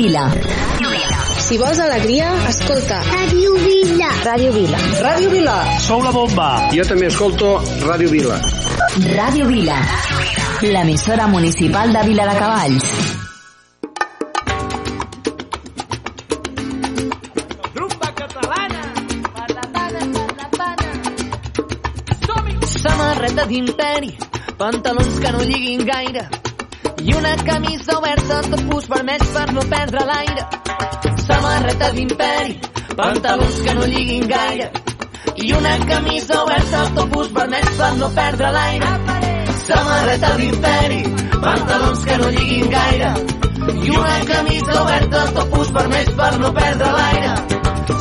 Vila. Si vols alegria, escolta. Ràdio Vila. Ràdio Vila. Ràdio Vila. Sou la bomba. Jo també escolto Ràdio Vila. Ràdio Vila. L'emissora municipal de Vila de Cavalls. Rumba catalana. Per la pana, per la pana. Samarreta d'imperi, pantalons que no lliguin gaire i una camisa oberta, topus vermells per no perdre l'aire. Samarreta d'imperi, pantalons que no lliguin gaire i una camisa oberta, topus vermells per no perdre l'aire. Samarreta d'imperi, pantalons que no lliguin gaire i una camisa oberta, topus vermells per no perdre l'aire.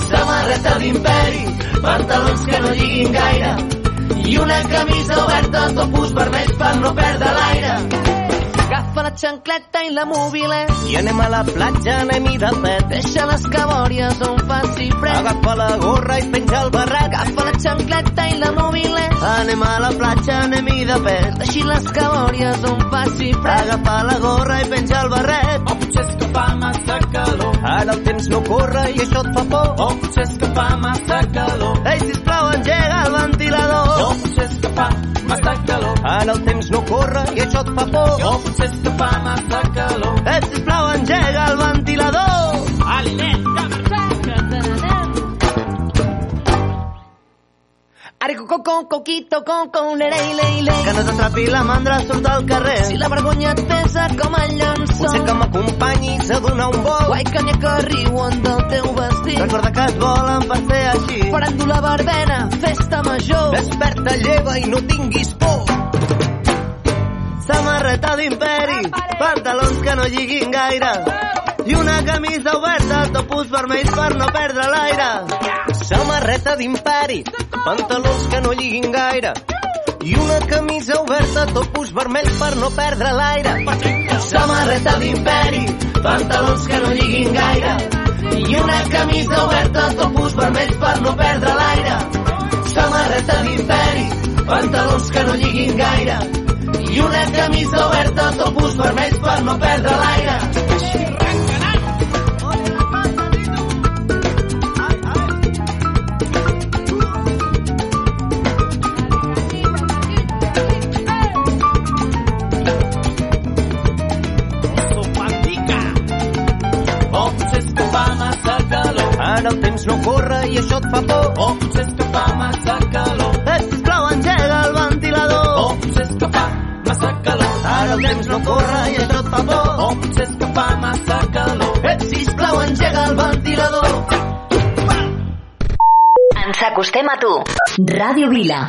Samarreta d'imperi, pantalons que no lliguin gaire i una camisa oberta, topus vermells per no perdre l'aire. Agafa la xancleta i la mobile I anem a la platja, anem-hi de pet. Deixa les cabòries on faci fred. Agafa la gorra i penja el barret. Agafa la xancleta i la mobile Anem a la platja, anem-hi de pet. Deixi les cabòries on faci fred. Agafa la gorra i penja el barret. O potser és que fa massa calor. Ara el temps no corre i això et fa por. O potser és que fa massa calor. Ei, sisplau, engega el O ventilador. potser és que fa massa calor. Ara el temps no corre i això et fa por. potser és que fa massa calor. Ei, sisplau, engega el ventilador. Aliment, Are con con coquito con con le le le le. Que no t'atrapi la mandra, surt al carrer. Si la vergonya et pesa com el llençol. Potser que m'acompanyis a donar un vol. Guai que n'hi ha que riuen del teu vestit. Recorda que et volen per ser així. Farem la verbena, festa major. Desperta, lleva i no tinguis por. Samarreta d'imperi, pantalons que no lliguin gaire i una camisa oberta, topus vermells per no perdre l'aire. Samarreta d'imperi, pantalons que no lliguin gaire i una camisa oberta, topus vermells per no perdre l'aire. Samarreta d'imperi, pantalons que no lliguin gaire i una camisa oberta, topus vermells per no perdre l'aire. Samarreta d'imperi, pantalons que no lliguin gaire i una camisa oberta, topus vermells per no perdre l'aire. Corre i això et fa por. O potser és que fa massa calor. Eh, sisplau, engega el ventilador. Ens acostem a tu. Ràdio Vila.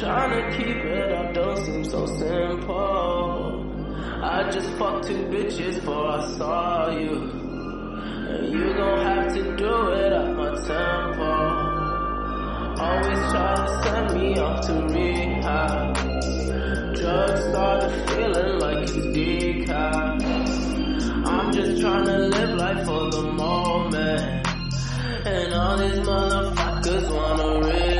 Trying to keep it up don't seem so simple. I just fucked two bitches before I saw you. And you gon' have to do it at my tempo. Always try to send me off to rehab. Drugs started feeling like it's decaf. I'm just trying to live life for the moment. And all these motherfuckers wanna relive.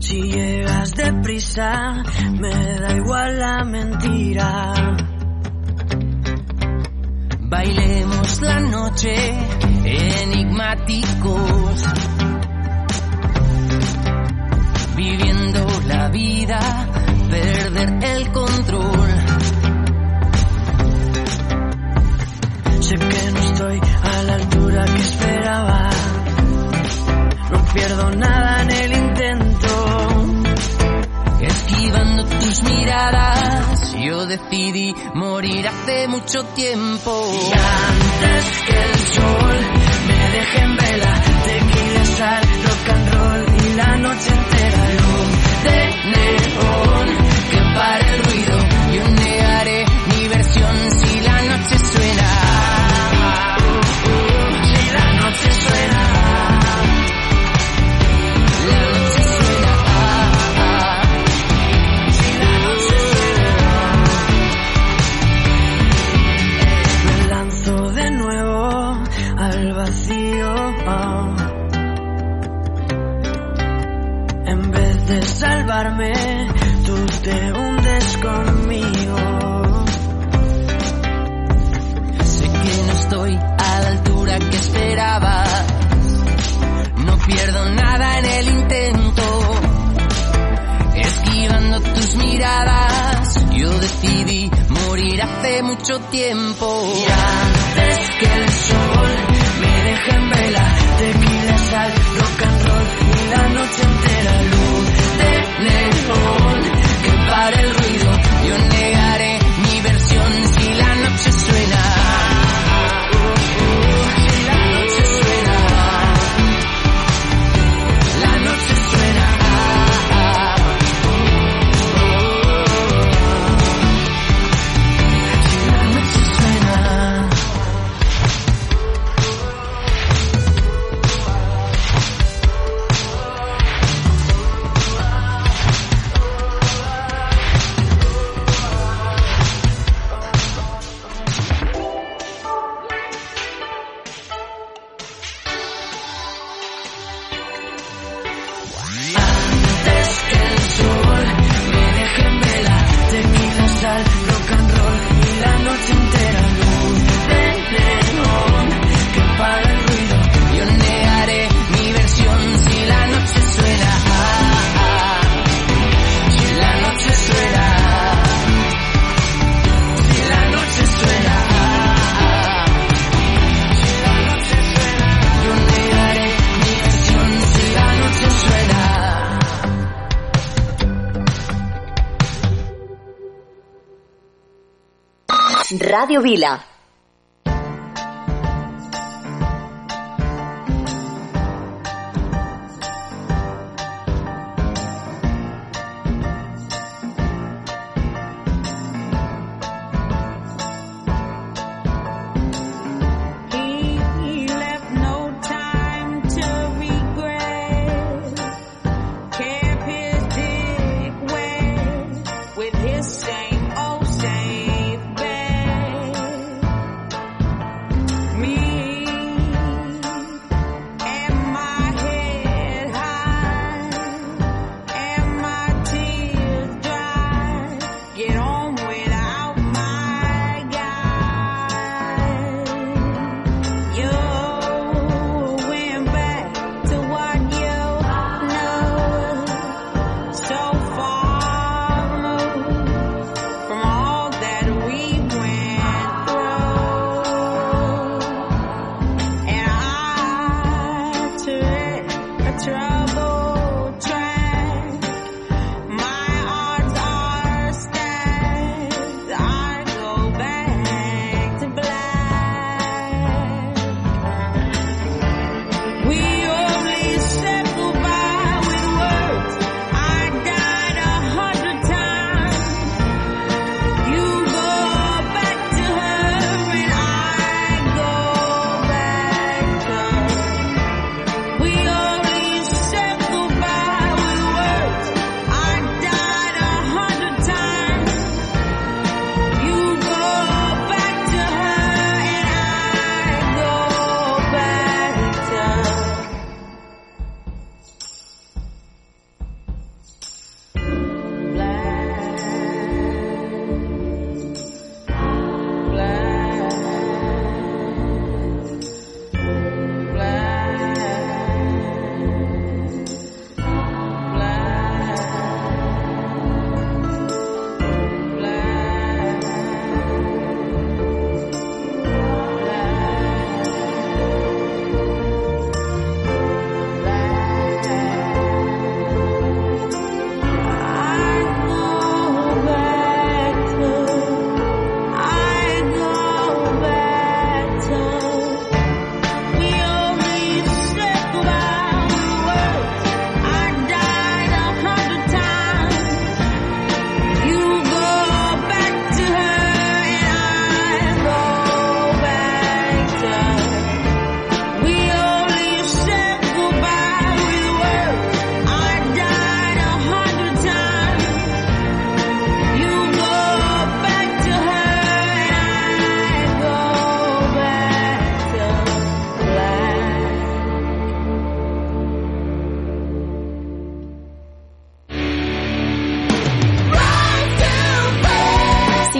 Si llegas deprisa, me da igual la mentira. Bailemos la noche enigmáticos, viviendo la vida, perder el control. Sé que no estoy a la altura que esperaba, no pierdo nada en el intento. esquivando tus miradas. Yo decidí morir hace mucho tiempo. Ya. Radio Vila.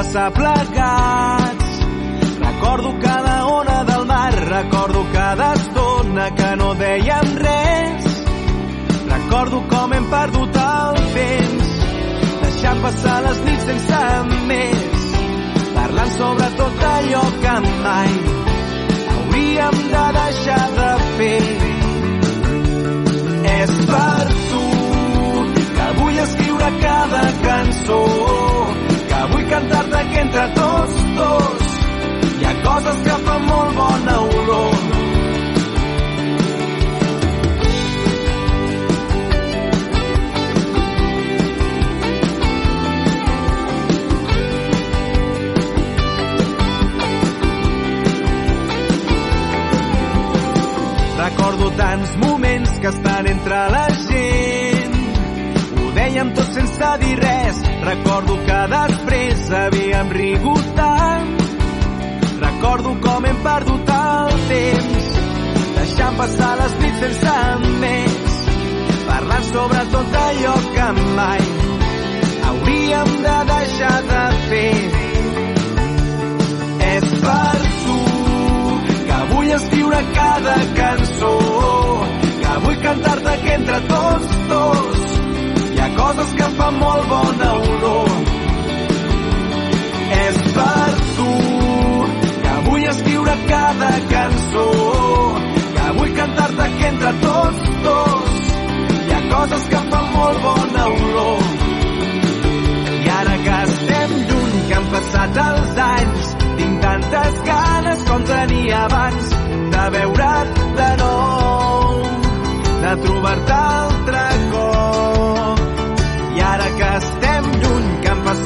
passar plegats. Recordo cada ona del mar, recordo cada estona que no dèiem res. Recordo com hem perdut el temps, deixant passar les nits sense més, parlant sobre tot allò que mai hauríem de deixar de fer. És per tu que vull escriure cada cançó, vull cantar-te que entre tots dos hi ha coses que fan molt bona olor. Recordo tants moments que estan entre la gent. Dèiem tot sense dir res. Recordo que després havíem rigut tant. Recordo com hem perdut el temps, deixant passar les nits sense més, parlant sobre tot allò que mai hauríem de deixar de fer. És per tu que vull escriure cada cançó, que vull cantar-te que entre tots dos coses que fan molt bona olor. És per tu que vull escriure cada cançó, que vull cantar-te que entre tots dos hi ha coses que fan molt bona olor. I ara que estem lluny, que han passat els anys, tinc tantes ganes com tenia abans de veure't de nou, de trobar-te altre cop.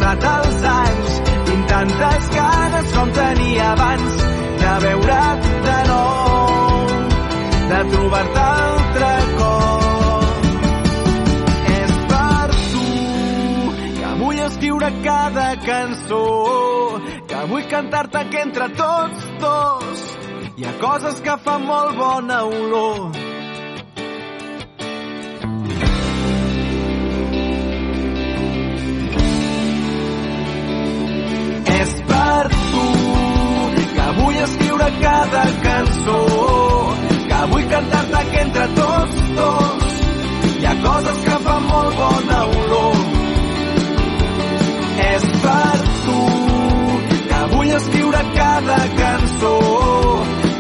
Passat els anys, tinc tantes ganes com tenia abans de veure't de nou, de trobar-te altre cop. És per tu que vull escriure cada cançó, que vull cantar-te que entre tots dos hi ha coses que fan molt bona olor. Cada cançó, que vull cantar-te que entre tots dos hi ha coses que fan molt bona olor. És per tu que vull escriure cada cançó,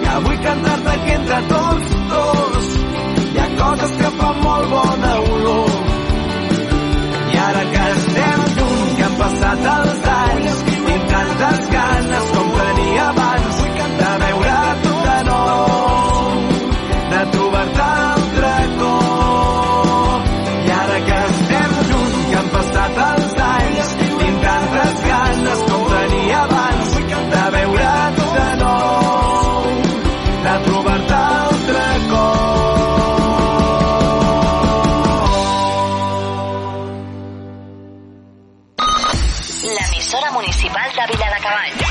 que vull cantar-te que entre tots dos hi ha coses que fan molt bona olor. I ara que estem lluny, que han passat els anys,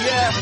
yeah.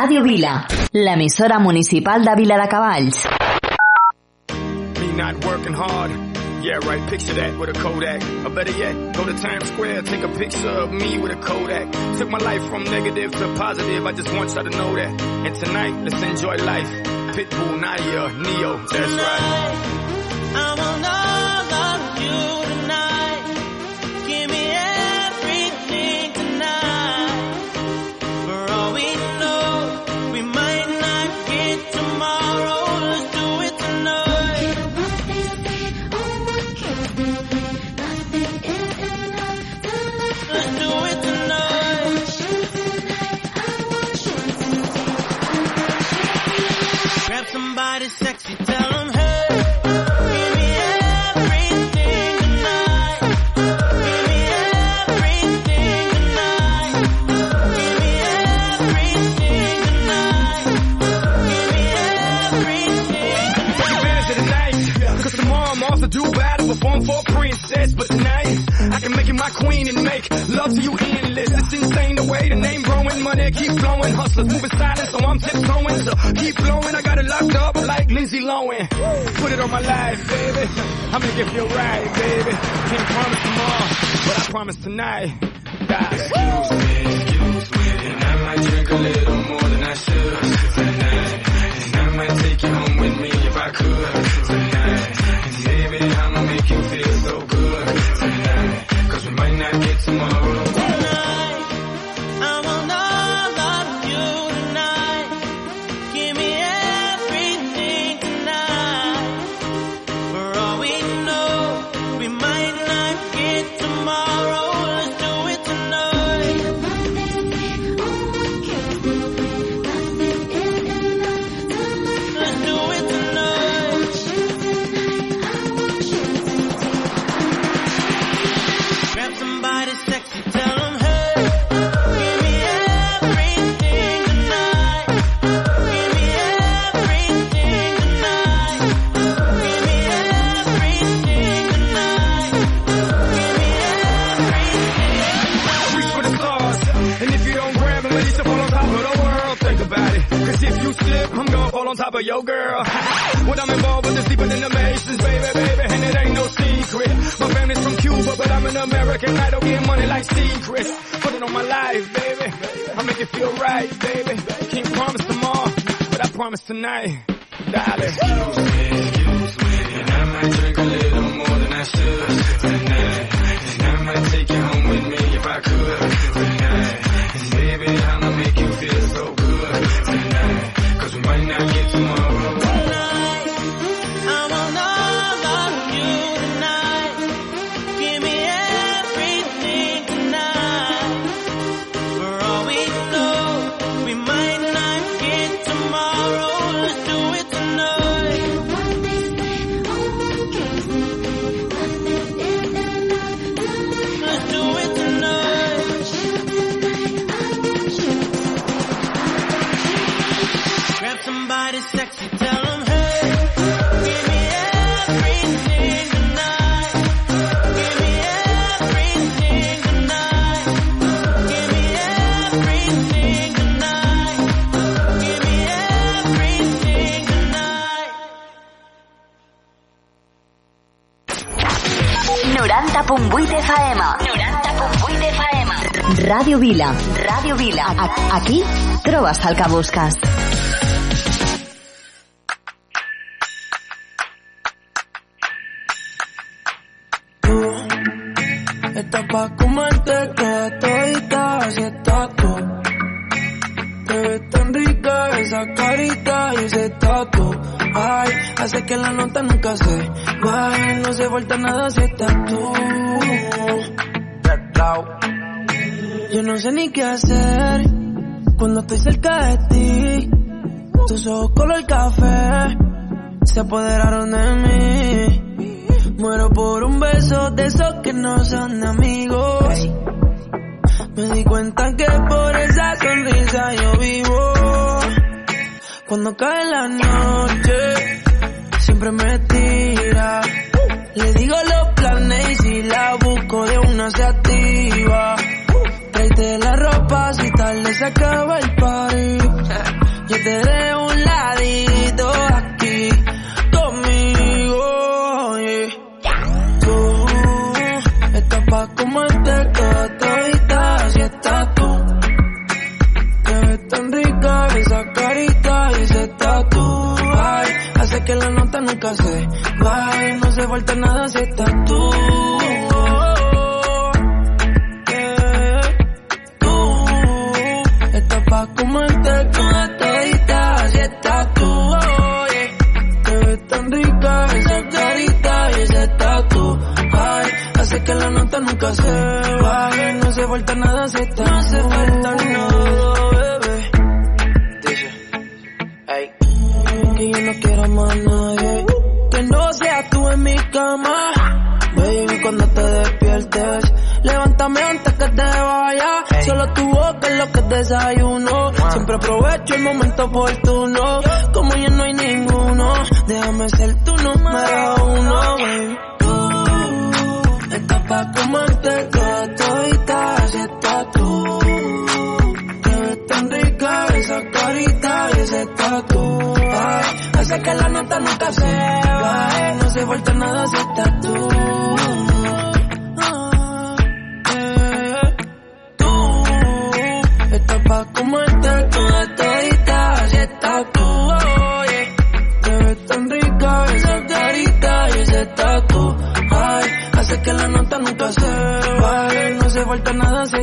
Ràdio Vila. L'emissora municipal de Vila de Cavalls. Me not working hard. Yeah, right, picture that with a Kodak. Or better yet, go to Times Square, take a picture of me with a Kodak. Took my life from negative to positive, I just want y'all to know that. And tonight, let's enjoy life. Pitbull, Naya, Neo, that's right. I make love to you endless. It's insane the way the name growing, money keep flowing. Hustlers moving silent, so I'm tiptoeing. So keep flowing, I got it locked up like Lindsay Lohan. Put it on my life, baby. I'm gonna give you a ride, baby. Can't promise tomorrow, but I promise tonight. God, excuse me, excuse me. And I might drink a little more than I should tonight. And I might take you home with me if I could guy. 90.8 FM. 90.8 FM. Ràdio Vila. Ràdio Vila. Aquí trobes el que. Estás pa' comerte toda todita, así estás tú. Te ves tan rica esa carita y ese tatu. Ay, hace que la nota nunca se baje, no se falta nada si estás tú. Yo no sé ni qué hacer cuando estoy cerca de ti. Tus ojos color café se apoderaron de mí. Muero por un beso de esos que no son amigos. Me di cuenta que por esa sonrisa yo vivo. Cuando cae la noche, siempre me tira. Le digo los planes y si la busco de una se activa. Tráete la ropa si tarde se acaba el party. Yo te dejo un ladito que la nota nunca se baje, no se falta nada si estás tú. Yeah. Tú estás pa' comerte toda todita, así estás tú. Oye, te ves tan rica esa carita y ese tatu. Ay, hace que la nota nunca se baje, no se falta nada si estás No desayuno. Siempre aprovecho el momento oportuno. Como ya no hay ninguno, déjame ser tu número uno, baby. Tú estás pa' comerte toda todita, estás tú. Te ves tan rica esa carita y ese tatu. Ay, hace que la nota nunca se baje, no se falta nada si estás tú. vuelto nada si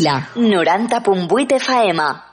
Vila. 90.8 FM.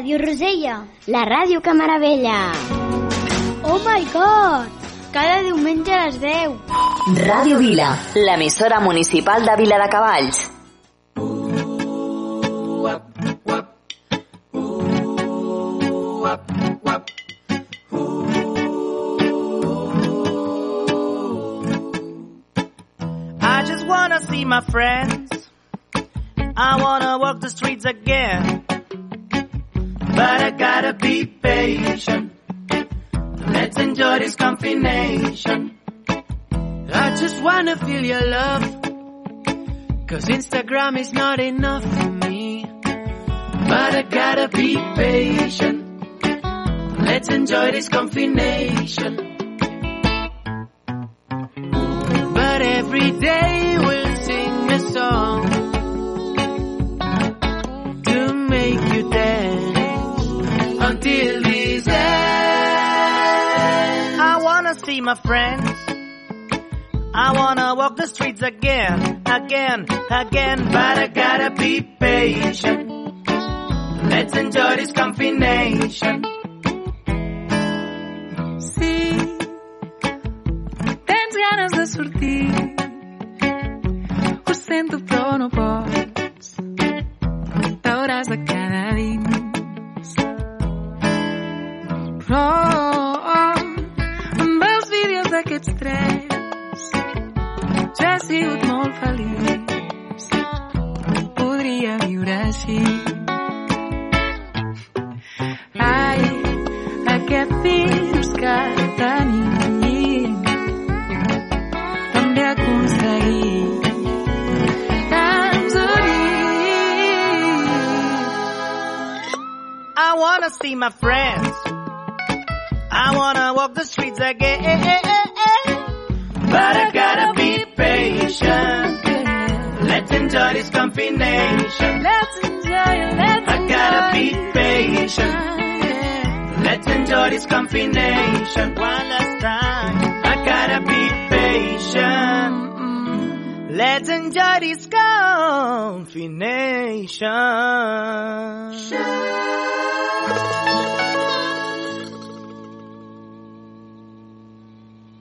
Ràdio Rosella. La ràdio que meravella. Oh my god! Cada diumenge a les 10. Ràdio Vila, l'emissora municipal de Vila de Cavalls. I just wanna see my friends. I wanna walk the streets again. But I gotta be patient. Let's enjoy this combination. I just wanna feel your love. Cause Instagram is not enough for me. But I gotta be patient. Let's enjoy this combination. But every day my friends. I wanna walk the streets again, again, again, but I gotta be patient. Let's enjoy this combination. Sí, tens ganes de sortir. Ho sento, però no pots. T'hauràs de quedar dins. Però sigut molt feliç. Podria viure així. Ai, aquest virus que tenim també ha aconseguit que ens I wanna see my friends. I wanna walk the streets again. But I gotta be patient. Let's enjoy this combination. Let's enjoy let's I gotta be patient. Let's enjoy this combination. One last time. I gotta be patient. Let's enjoy this combination.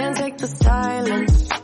can't take the silence.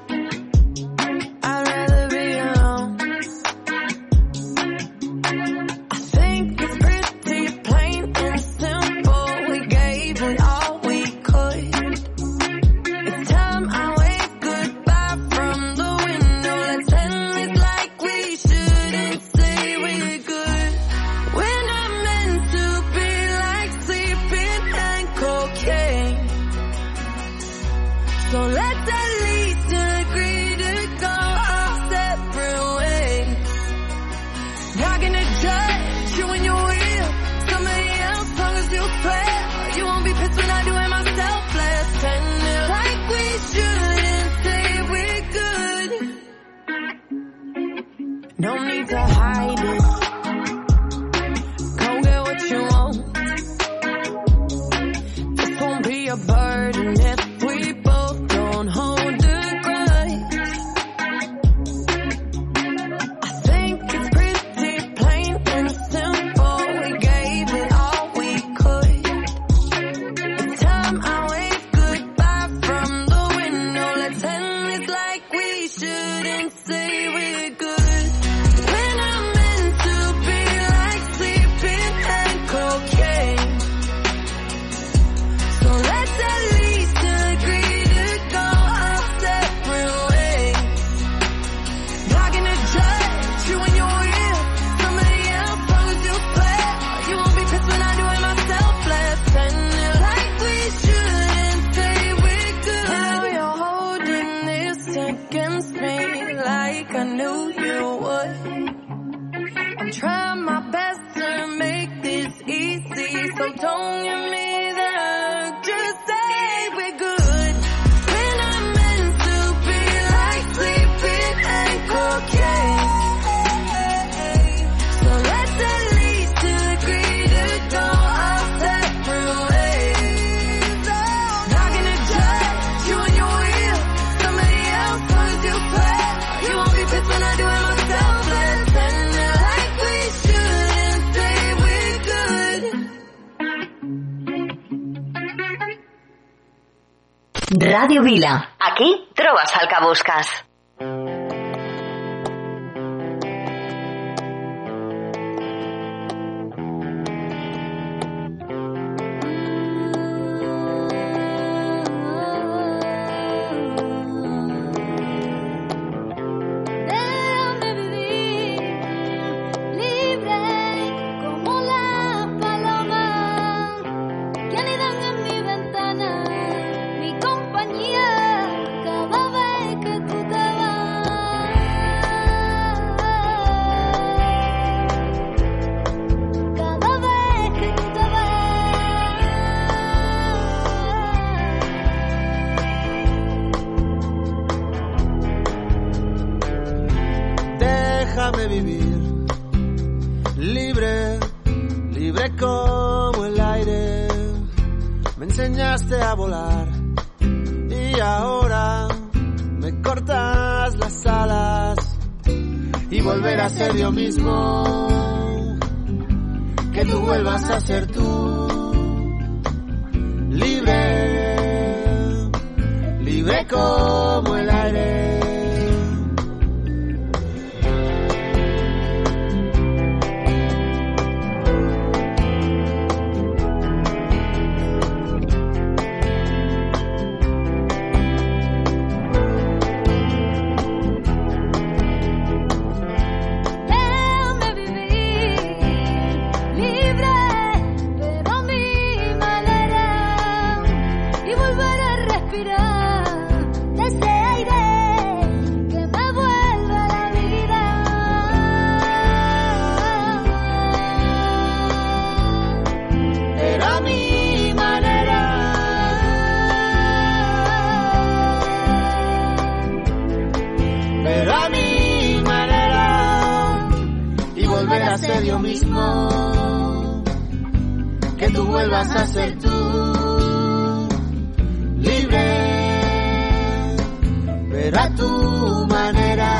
Pero tu manera.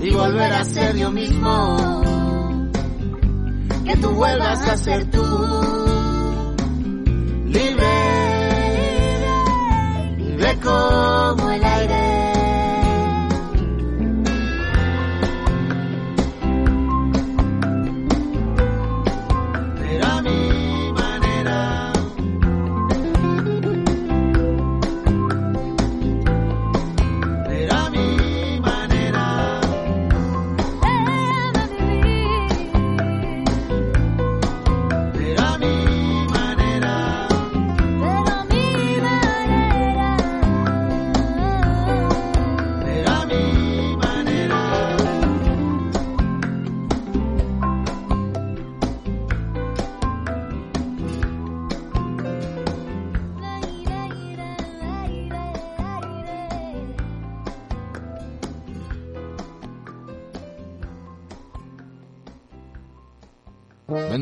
Y volver a ser yo mismo. Que tú vuelvas a ser tú. Libre libre como el aire.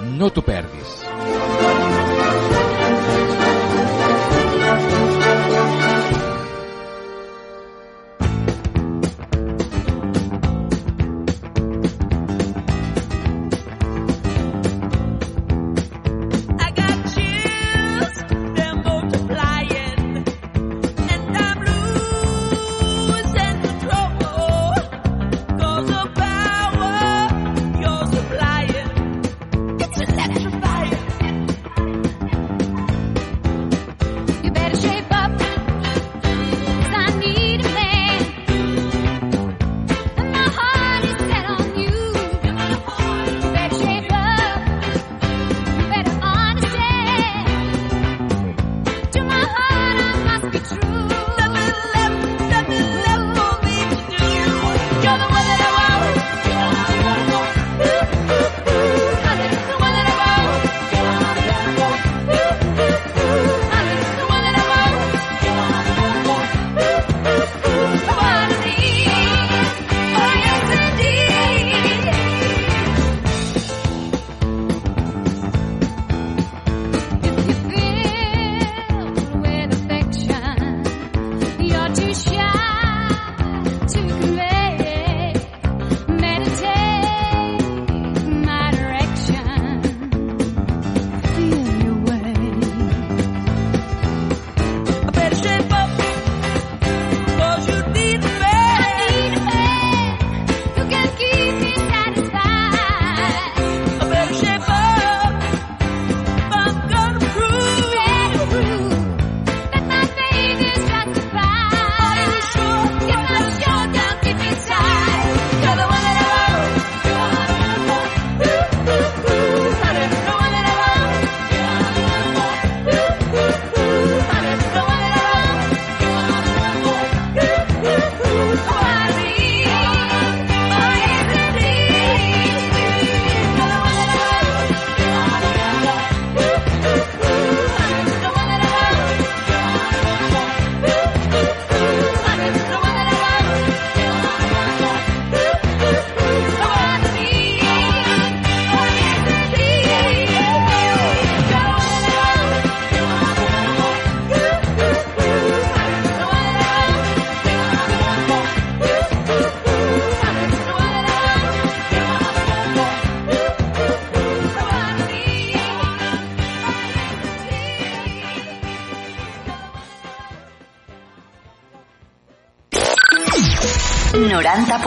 No t'ho perdis.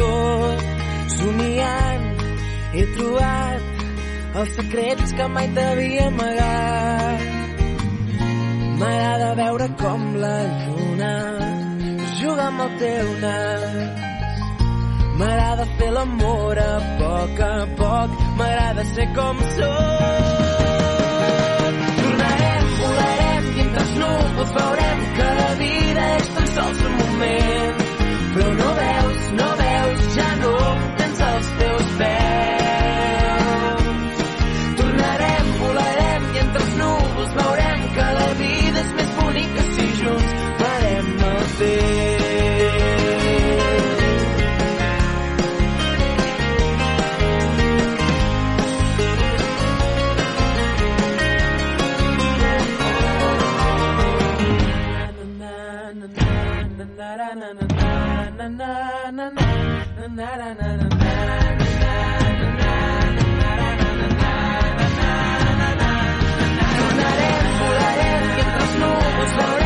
tot. Somiant, he trobat els secrets que mai t'havia amagat. M'agrada veure com la lluna juga amb el teu nas. M'agrada fer l'amor a poc a poc, m'agrada ser com sóc. Tornarem, volarem i entre els núvols veurem que la vida és tan sols un moment. Ja no tens. Tornarem, volarem i entre núvols veurem que la vida és més bonica si junts farem el temps. Tornarem, volarem i entre els núvols veurem